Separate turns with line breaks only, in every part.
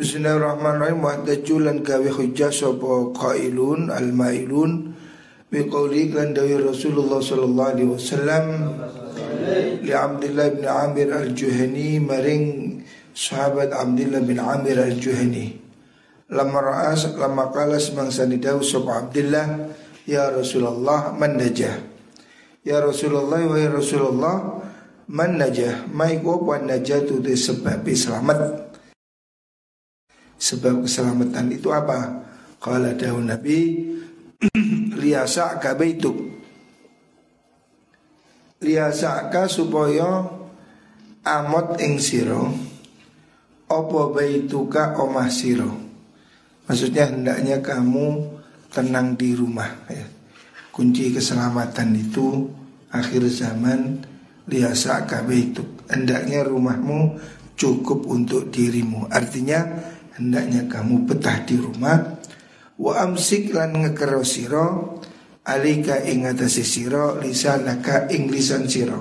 Bismillahirrahmanirrahim. Wa dajulan gawe hujjah sapa qailun al-mailun. Bi qouli kan dawi Rasulullah sallallahu alaihi wasallam. Li Abdullah bin Amir al-Juhani maring sahabat Abdullah bin Amir al-Juhani. Lama ra'as lama qala semangsa dawu sapa Abdullah ya Rasulullah man najah? Ya Rasulullah wa ya Rasulullah man najah? Mai ko najatu de sebab selamat Sebab keselamatan itu apa? Kalau daun Nabi Liasa'ka baituk. Liasa'ka supaya Amot ing siro Opo baituka omah siro Maksudnya hendaknya kamu tenang di rumah ya. Kunci keselamatan itu Akhir zaman Liasa'ka baituk. Hendaknya rumahmu cukup untuk dirimu. Artinya hendaknya kamu betah di rumah. Wa amsik lan ngekero siro alika ing atase siro lisanaka ing lisan siro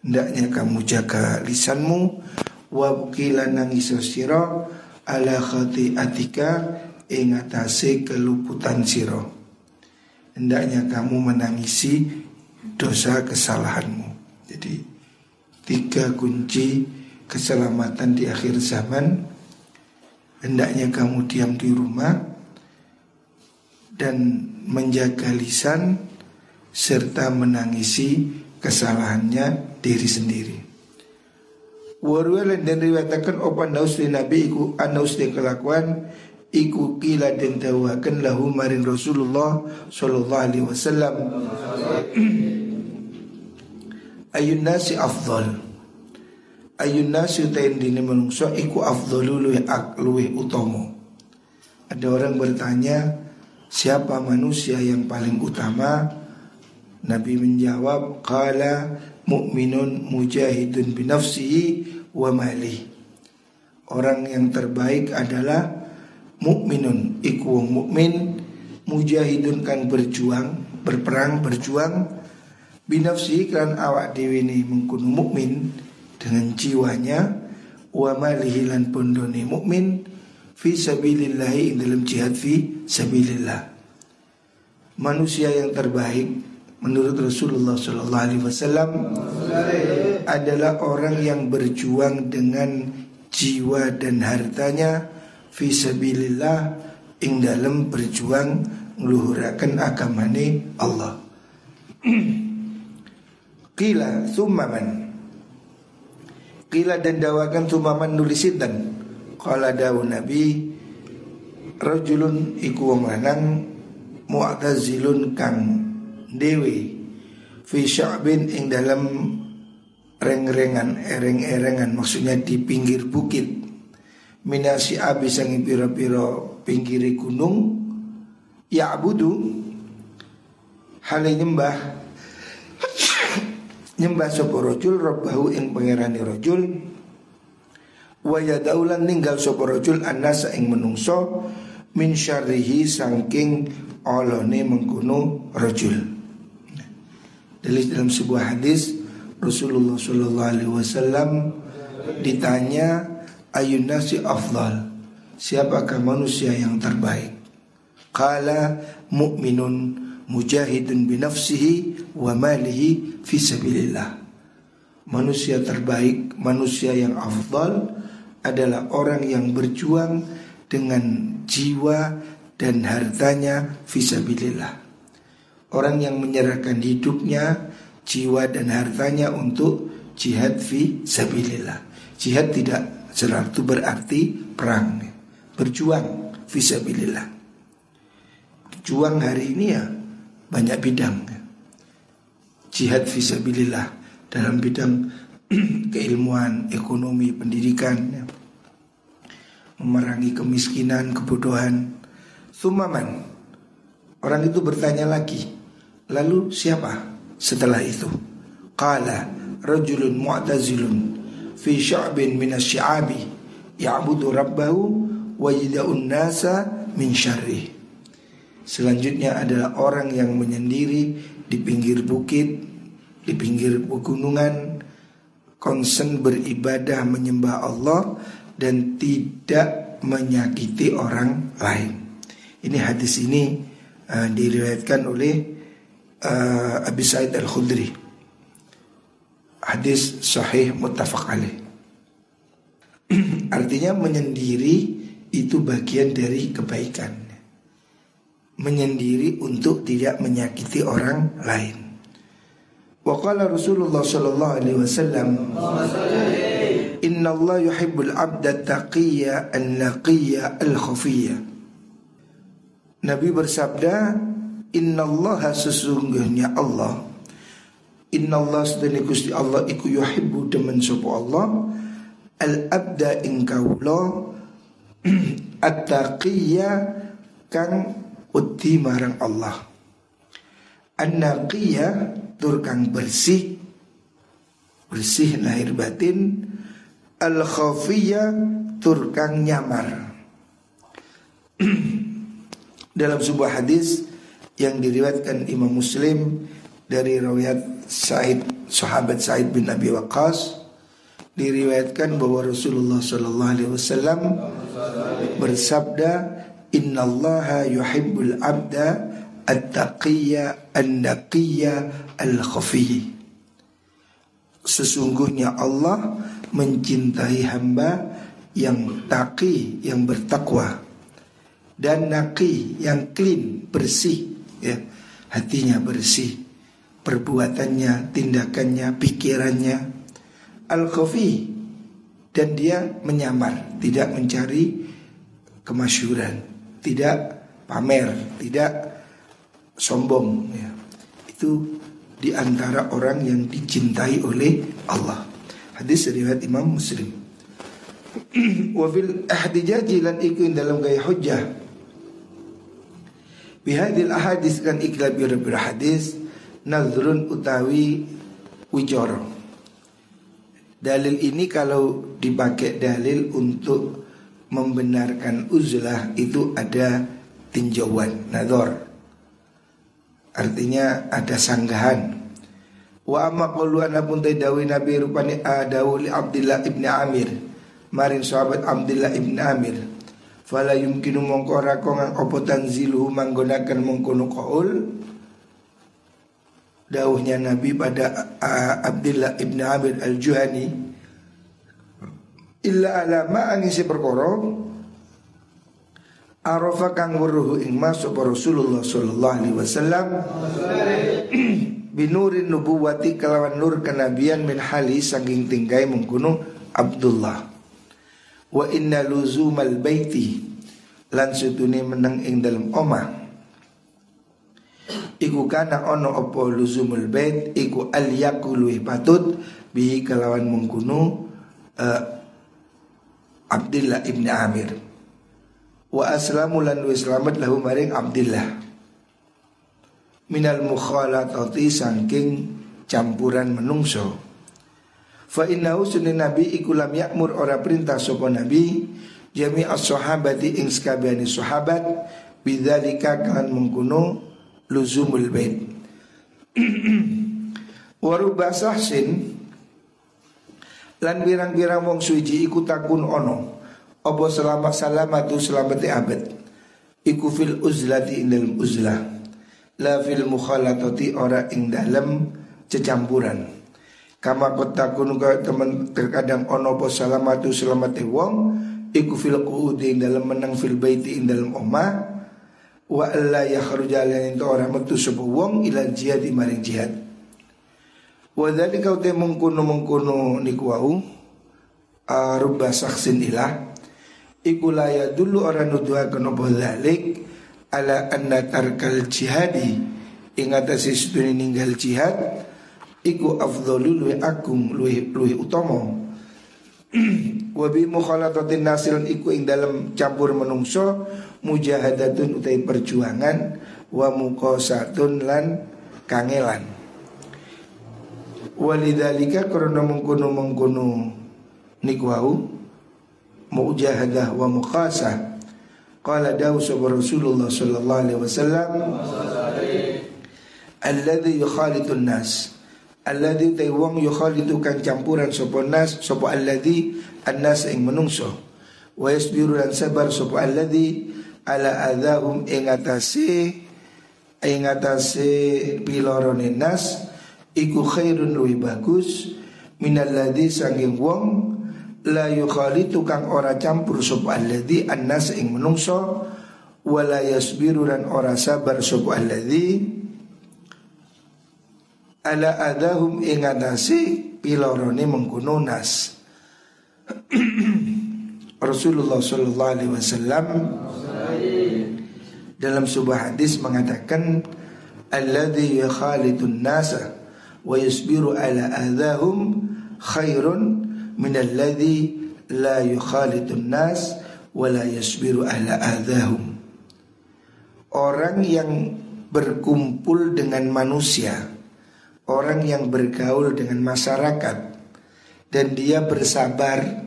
hendaknya kamu jaga lisanmu. Wa bukilan nangiso siro ala atika ing atase keluputan siro hendaknya kamu menangisi dosa kesalahanmu. Jadi tiga kunci keselamatan di akhir zaman hendaknya kamu diam di rumah dan menjaga lisan serta menangisi kesalahannya diri sendiri. Warwalan dan riwayatakan opan naus di Nabi iku anaus di kelakuan iku kila dan tawakan lahu maring Rasulullah sallallahu alaihi wasallam ayun nasi afdal ayun utain dini menungso iku afdalu luwih luwih utomo. Ada orang bertanya siapa manusia yang paling utama? Nabi menjawab qala mu'minun mujahidun binafsihi wa mali. Orang yang terbaik adalah mukminun iku mukmin mujahidun kan berjuang, berperang, berjuang binafsi kan awak dewi ini mengkuno mukmin dengan jiwanya wa malihi lan pondone mukmin fi sabilillah dalam jihad fi sabilillah. Manusia yang terbaik menurut Rasulullah sallallahu alaihi wasallam adalah orang yang berjuang dengan jiwa dan hartanya fi sabilillah ing dalam berjuang meluhurakan agamane Allah. Qila thumma man Kila dan dawakan tumaman nulisinten Kala dawu Nabi Rajulun iku wong lanang Mu'tazilun kang dewi Fi sya'bin ing dalam Reng-rengan, ereng-erengan Maksudnya di pinggir bukit. Minasi abis yang piro-piro pinggiri gunung Ya'budu Hal nyembah nyembah sapa rajul rabbahu ing pangerane rajul. Wa yadaulan ninggal sapa rajul annasa ing menungso min syarrihi saking olone mengkuno rajul. Dari dalam sebuah hadis Rasulullah Shallallahu Alaihi Wasallam ditanya ayun nasi afdal? Siapakah manusia yang terbaik? Kala mu'minun mujahidun binafsihi wa malihi fi sabilillah. Manusia terbaik, manusia yang afdal adalah orang yang berjuang dengan jiwa dan hartanya fisabilillah. Orang yang menyerahkan hidupnya, jiwa dan hartanya untuk jihad fi sabilillah. Jihad tidak selalu berarti perang, berjuang fisabilillah. Juang hari ini ya banyak bidang jihad visabilillah dalam bidang keilmuan, ekonomi, pendidikan, ya. memerangi kemiskinan, kebodohan. Sumaman, orang itu bertanya lagi, lalu siapa setelah itu? Qala rajulun mu'tazilun fi sya'bin min asy-sya'abi ya'budu rabbahu wa yad'un nasa min syarrih. Selanjutnya adalah orang yang menyendiri di pinggir bukit, di pinggir pegunungan, konsen beribadah menyembah Allah dan tidak menyakiti orang lain. Ini hadis ini uh, diriwayatkan oleh uh, Abi Sa'id Al-Khudri. Hadis sahih muttafaq alaih. Artinya menyendiri itu bagian dari kebaikan. Menyendiri untuk tidak menyakiti orang lain. Waqala Rasulullah sallallahu alaihi wasallam Inna Allah yuhibbul abda taqiyya an-naqiyya al-khafiyya Nabi bersabda Inna Allah sesungguhnya Allah Inna Allah sedani Gusti Allah iku yuhibbu demen sapa Allah al-abda ing kaula at-taqiyya kang uti marang Allah. An-naqiyya tur kang bersih. Bersih lahir batin. Al khafiyah tur kang nyamar. Dalam sebuah hadis yang diriwayatkan Imam Muslim dari riwayat Said sahabat Said bin Abi Waqqas diriwayatkan bahwa Rasulullah sallallahu alaihi wasallam bersabda innallaha yuhibbul abda At-taqiyya An-naqiyya Al-khafiyyi Sesungguhnya Allah mencintai hamba yang taqi, yang bertakwa dan naqi, yang clean, bersih ya. Hatinya bersih, perbuatannya, tindakannya, pikirannya. Al-khafi dan dia menyamar, tidak mencari kemasyuran, tidak pamer, tidak sombong ya. Itu di antara orang yang dicintai oleh Allah. Hadis riwayat Imam Muslim. Wa fil ahdijaji lan iku dalam gaya hujjah. Bihadil ahadis kan iklab bir hadis nazrun utawi wijoro. Dalil ini kalau dipakai dalil untuk membenarkan uzlah itu ada tinjauan nador Artinya ada sanggahan. Wa amma qulu pun dawi Nabi rupani adawu li Abdullah ibn Amir. Marin sahabat Abdullah ibn Amir. Fala yumkinu mongko rako ngang opo tanziluhu manggunakan mengkono qaul Dawuhnya Nabi pada Abdullah ibn Amir al-Juhani Illa alama angin si perkoro Arafa kang weruh ing masuk Rasulullah sallallahu alaihi wasallam binurin nubuwati kelawan nur kenabian min hali saking tinggai mengkuno Abdullah. Wa inna luzumal baiti lan sutune meneng ing dalam omah. Iku kana ono opo luzumul bait iku al yakulu patut bi kelawan mengkuno uh, Abdullah ibn Amir. Wa aslamu lan wa selamat lahu maring Abdillah. Minal mukhalatati saking campuran menungso. Fa innahu sunnah nabi iku lam yakmur ora perintah sapa nabi jami as-sahabati ing sakabehane sahabat bidzalika kan mengkuno luzumul bait. Warubasahsin lan birang-birang wong suci iku takun ono. Apa selamat salamatu selamat abad. Iku fil uzlati indal uzlah La fil mukhalatati ora ing dalam cecampuran. Kama kotakun ka teman terkadang ono po salamatu selamat wong Iku fil kuudi ing menang fil baiti ing dalam omah. Wa alla yakhruja lan itu orang metu sebu wong ila jihad maring jihad Wa dzalika te mengkuno mengkuno niku wau Rubba saksin ilah. Iku laya dulu orang nuduhakan apa dalik Ala anna tarkal jihadi Ingat sesuatu ninggal jihad Iku afdhalu luwi agung luwi, luwi utomo Wabi mukhalatatin nasil iku ing dalam campur menungso Mujahadatun utai perjuangan Wa mukosatun lan kangelan Walidhalika karena mengkuno mengkuno Nikwau mujahadah wa muqasah qala dawu Rasulullah sallallahu alaihi wasallam alladhi yukhalitun nas alladhi tay wong yukhalitu kan campuran sapa nas sapa alladhi annas ing menungso. Wa yasbiru dan sabar sapa alladzi ala adahum ing atase ing atase pilorone nas iku khairun luwih bagus. Minalladzi sanging wong la yukhalitu kang ora campur sapa alladzi annas ing menungso wala yasbiru dan ora sabar sapa alladzi. Ala adahum ing atase pilorone mengkono nas. Rasulullah Shallallahu Alaihi Wasallam dalam sebuah hadis mengatakan alladhi yakhalitun nasa wa yasbiru ala khairun min alladhi la yukhalitun nas wa la yasbiru ala orang yang berkumpul dengan manusia orang yang bergaul dengan masyarakat dan dia bersabar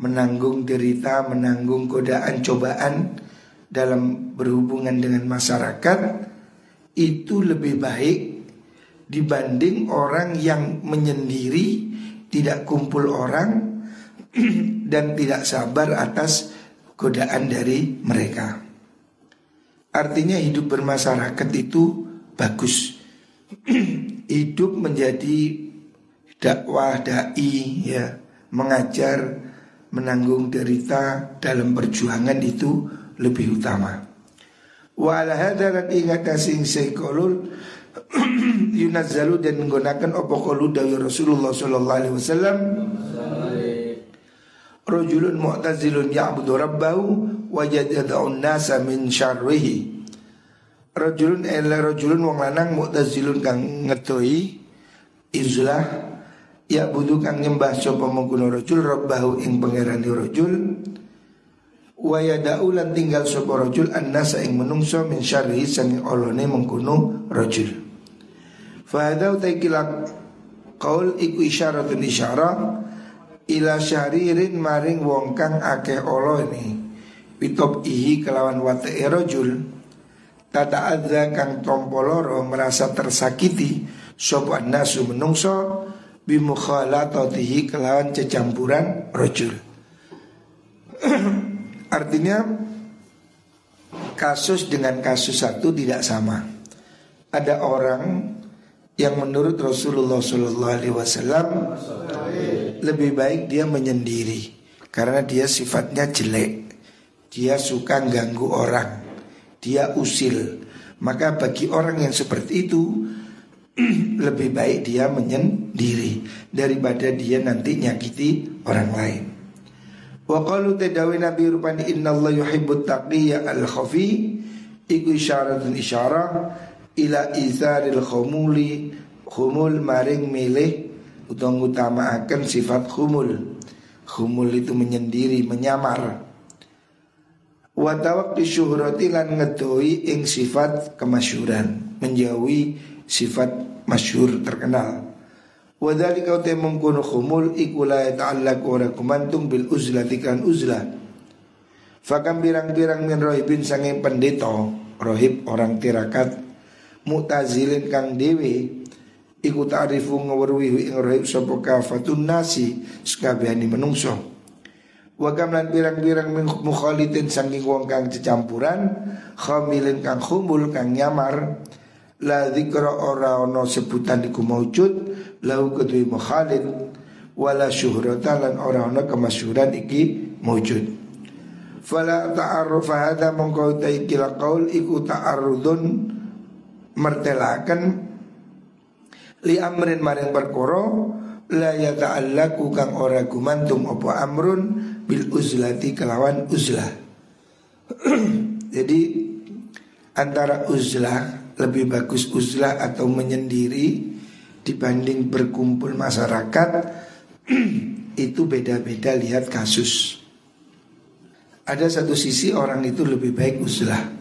menanggung derita, menanggung godaan, cobaan dalam berhubungan dengan masyarakat itu lebih baik dibanding orang yang menyendiri, tidak kumpul orang dan tidak sabar atas godaan dari mereka. Artinya hidup bermasyarakat itu bagus. hidup menjadi dakwah dai ya, mengajar menanggung derita dalam perjuangan itu lebih utama. Wa ala hadaran ingat sing sekolul yunazzalu dan menggunakan apa qalu dari Rasulullah sallallahu alaihi wasallam. Rajulun mu'tazilun ya'budu rabbahu wajadada'un nasa min syarrihi. Rajulun ila rajulun wong lanang mu'tazilun kang ngetoi izlah Ya budu kang nyembah sapa mengkono rajul rabbahu ing pangerane rajul. Wa yada'u lan tinggal sapa rajul annasa ing menungso min syarri sang olone mengkono rajul fa hadau taikila qaul iku isyaratun isyarah ila syaririn maring wong kang akeh olone Witop ihi kelawan wate rajul Tata adza kang tompoloro merasa tersakiti Sopo nasu menungso bimukhalatatihi kelawan cecampuran rojul. Artinya kasus dengan kasus satu tidak sama. Ada orang yang menurut Rasulullah Shallallahu Alaihi Wasallam lebih baik dia menyendiri karena dia sifatnya jelek, dia suka ganggu orang, dia usil. Maka bagi orang yang seperti itu lebih baik dia menyendiri daripada dia nanti nyakiti orang lain. Wa qalu tadawi nabi rupani Allah yuhibbut taqiyya al khafi iku isyaratun isyarah ila izaril khumuli khumul maring milih utang utama akan sifat khumul. Khumul itu menyendiri, menyamar. Wa tawaqqi syuhrati lan ngedoi ing sifat kemasyuran, menjauhi sifat masyhur terkenal. Wadali kau te mengkono khumul ikula ta'allaq ora kumantung bil uzlah tikan uzlah. Fakam birang-birang min rohibin sanging pendeta rohib orang tirakat mutazilin kang dewi iku ta'rifu ngawerwi ing rohib sapa kafatun nasi sekabehane menungso. Wakam lan birang-birang min mukhalitin sanging wong kang cecampuran khamilin kang khumul kang nyamar La dzikra ora ono sebutan iku maujud lau kedui mukhalid wala syuhrata lan ora ono kemasyhuran iki maujud. Fala ta'arrufa hada mongko kila qaul iku ta'arrudun mertelakan li amrin maring perkara la yata'allaku kang ora gumantung apa amrun bil uzlati kelawan uzlah. Jadi antara uzlah lebih bagus uzlah atau menyendiri dibanding berkumpul masyarakat itu beda-beda lihat kasus. Ada satu sisi orang itu lebih baik uzlah.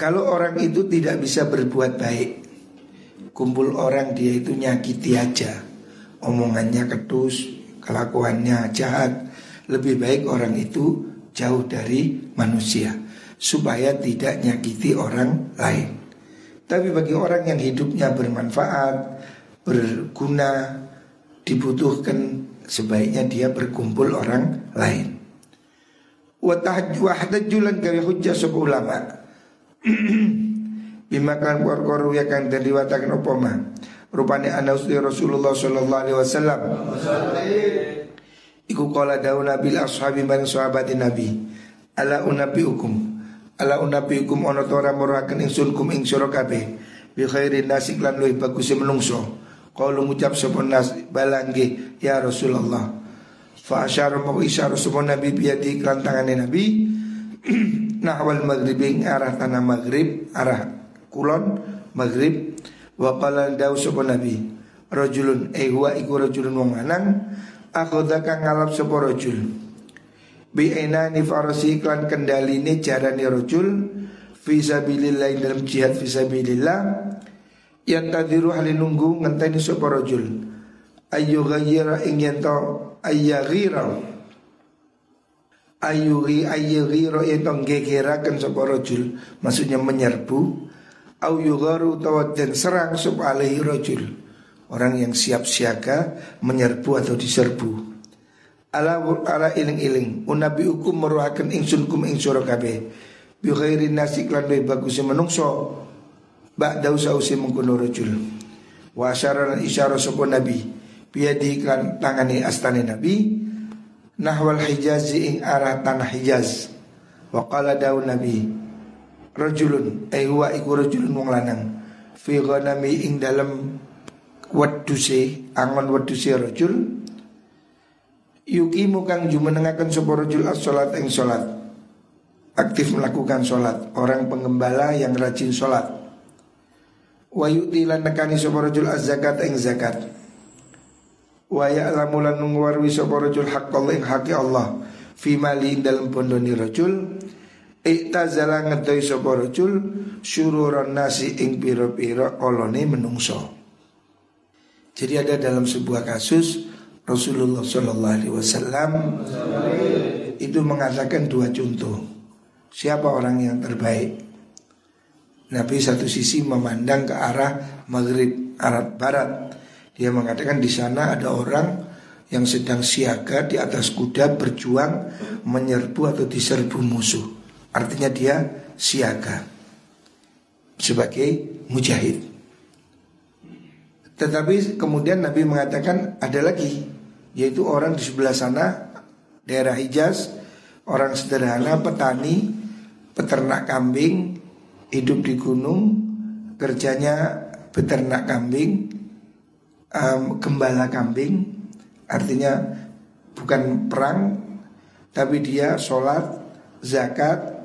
Kalau orang itu tidak bisa berbuat baik, kumpul orang dia itu nyakiti aja, omongannya kedus, kelakuannya jahat, lebih baik orang itu jauh dari manusia supaya tidak nyakiti orang lain. Tapi bagi orang yang hidupnya bermanfaat, berguna, dibutuhkan sebaiknya dia berkumpul orang lain. Wahdajulan gawe hujjah sapa ulama. Bimakan kor-kor ya kang dan riwatakan opoma Rupanya anda Rasulullah sallallahu alaihi wasallam. Iku kala daun nabi ashabi bareng sahabat nabi. Ala unabi hukum. Ala unabi hukum ono tora murakan ingsun kum ing sira kabeh. Bi khairin nasik lan luwih bagus menungso. Kalau ngucap sapa nas balangge ya Rasulullah. Fa asyara mau isyara sapa nabi biadi tangane nabi. Nahwal maghribi arah tanah maghrib arah kulon maghrib. Wa qala dawu sapa nabi rajulun eh huwa iku rajulun wong lanang akhadha kang ngalap sapa rajul? Bi ainani farasi klan kendaline jarane rajul fi sabilillah dalam jihad fi sabilillah. Yang tadiru halin nunggu ngenteni sapa rajul? Ayu ghayyira ing yen to ayyaghira ayuhi ayyaghira ento gegeraken sapa rajul. Maksudnya menyerbu. Au yugharu tawaddan serang sub alaihi rajul. Orang yang siap siaga menyerbu atau diserbu. Ala ala iling-iling. Unabi hukum meruakan ingsun kum ing sura kabeh. Bi khairi nasi lan bagus menungso. Ba'da usausi mengkono rajul. Wa asyara lan sapa nabi. Biadi kan tangani astane nabi nahwal hijazi ing arah tanah hijaz. Wa qala daun nabi rajulun ai huwa iku rajulun wong lanang fi ghanami ing dalem weduse angon weduse rajul yuki kang jumenengaken sapa rajul as-salat ing salat. Aktif melakukan salat orang pengembala yang rajin salat. Wa yu'ti nekani sapa rajul az-zakat ing zakat wa ya'lamu lan ngwarwi sapa rajul haqqallah ing haqqi Allah fi mali dalam pondoni rajul Iktazala ngedoi sapa rajul syururan nasi ing pira-pira olone menungso. Jadi ada dalam sebuah kasus Rasulullah Shallallahu Alaihi Wasallam itu mengatakan dua contoh. Siapa orang yang terbaik? Nabi satu sisi memandang ke arah maghrib arah barat. Dia mengatakan di sana ada orang yang sedang siaga di atas kuda berjuang menyerbu atau diserbu musuh. Artinya dia siaga sebagai mujahid. Tetapi kemudian Nabi mengatakan ada lagi yaitu orang di sebelah sana daerah Hijaz orang sederhana petani peternak kambing hidup di gunung kerjanya peternak kambing um, gembala kambing artinya bukan perang tapi dia sholat zakat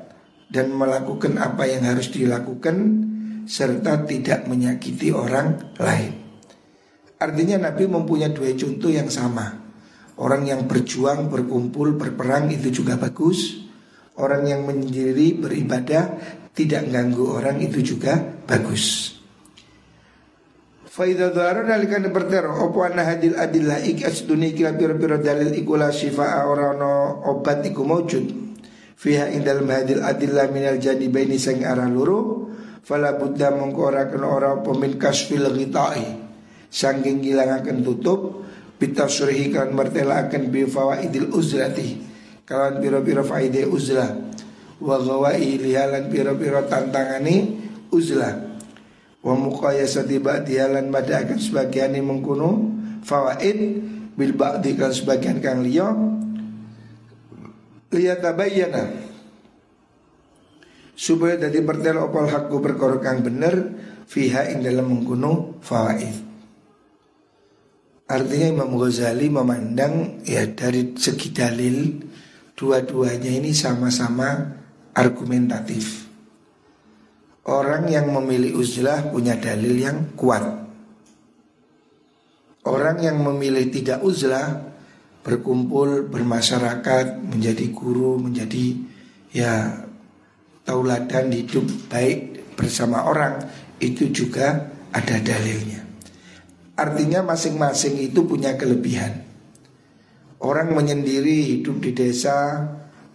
dan melakukan apa yang harus dilakukan serta tidak menyakiti orang lain. Artinya Nabi mempunyai dua contoh yang sama. Orang yang berjuang, berkumpul, berperang itu juga bagus. Orang yang menyendiri beribadah tidak ganggu orang itu juga bagus. Faidah dharu nalikan bertero Opo anna hadil adillah iki asduni kira pira-pira dalil ikulah syifa'a orano obat iku maujud fiha indal mahadil adillah minal baini sang arah luru fala buddha mongko ora kena ora pemin kasfil ghitai. Saking ngilangaken tutup bitasrihi kan martelaken bi fawaidil uzlati kawan pira-pira faide uzlah. Wa gawai lihalan pira-pira tantangani uzlah wa muqayasati ba'dihalan pada akan sebagian mengkuno fawaid bil ba'di kan sebagian kang liya liyatabayyana supaya dari pertel opal hakku perkara kang bener fiha ing dalam mengkuno fawaid. Artinya Imam Ghazali memandang ya dari segi dalil dua-duanya ini sama-sama argumentatif. Orang yang memilih uzlah punya dalil yang kuat. Orang yang memilih tidak uzlah berkumpul, bermasyarakat, menjadi guru, menjadi ya tauladan hidup baik bersama orang itu juga ada dalilnya. Artinya masing-masing itu punya kelebihan. Orang menyendiri hidup di desa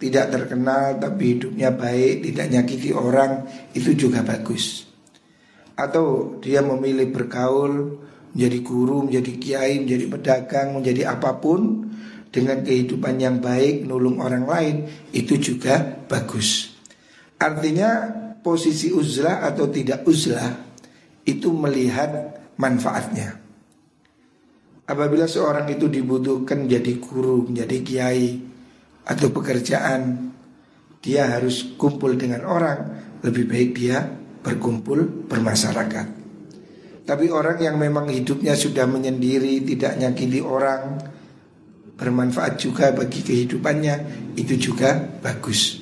tidak terkenal tapi hidupnya baik, tidak nyakiti orang itu juga bagus. Atau dia memilih bergaul, menjadi guru, menjadi kiai, menjadi pedagang, menjadi apa pun dengan kehidupan yang baik, nulung orang lain itu juga bagus. Artinya posisi uzlah atau tidak uzlah itu melihat manfaatnya. Apabila seorang itu dibutuhkan menjadi guru, menjadi kiai atau pekerjaan, dia harus kumpul dengan orang, lebih baik dia berkumpul bermasyarakat. Tapi orang yang memang hidupnya sudah menyendiri, tidak nyakiti orang, bermanfaat juga bagi kehidupannya, itu juga bagus.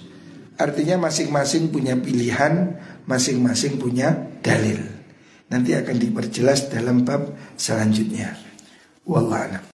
Artinya masing-masing punya pilihan, masing-masing punya dalil. Nanti akan diperjelas dalam bab selanjutnya. Wallahu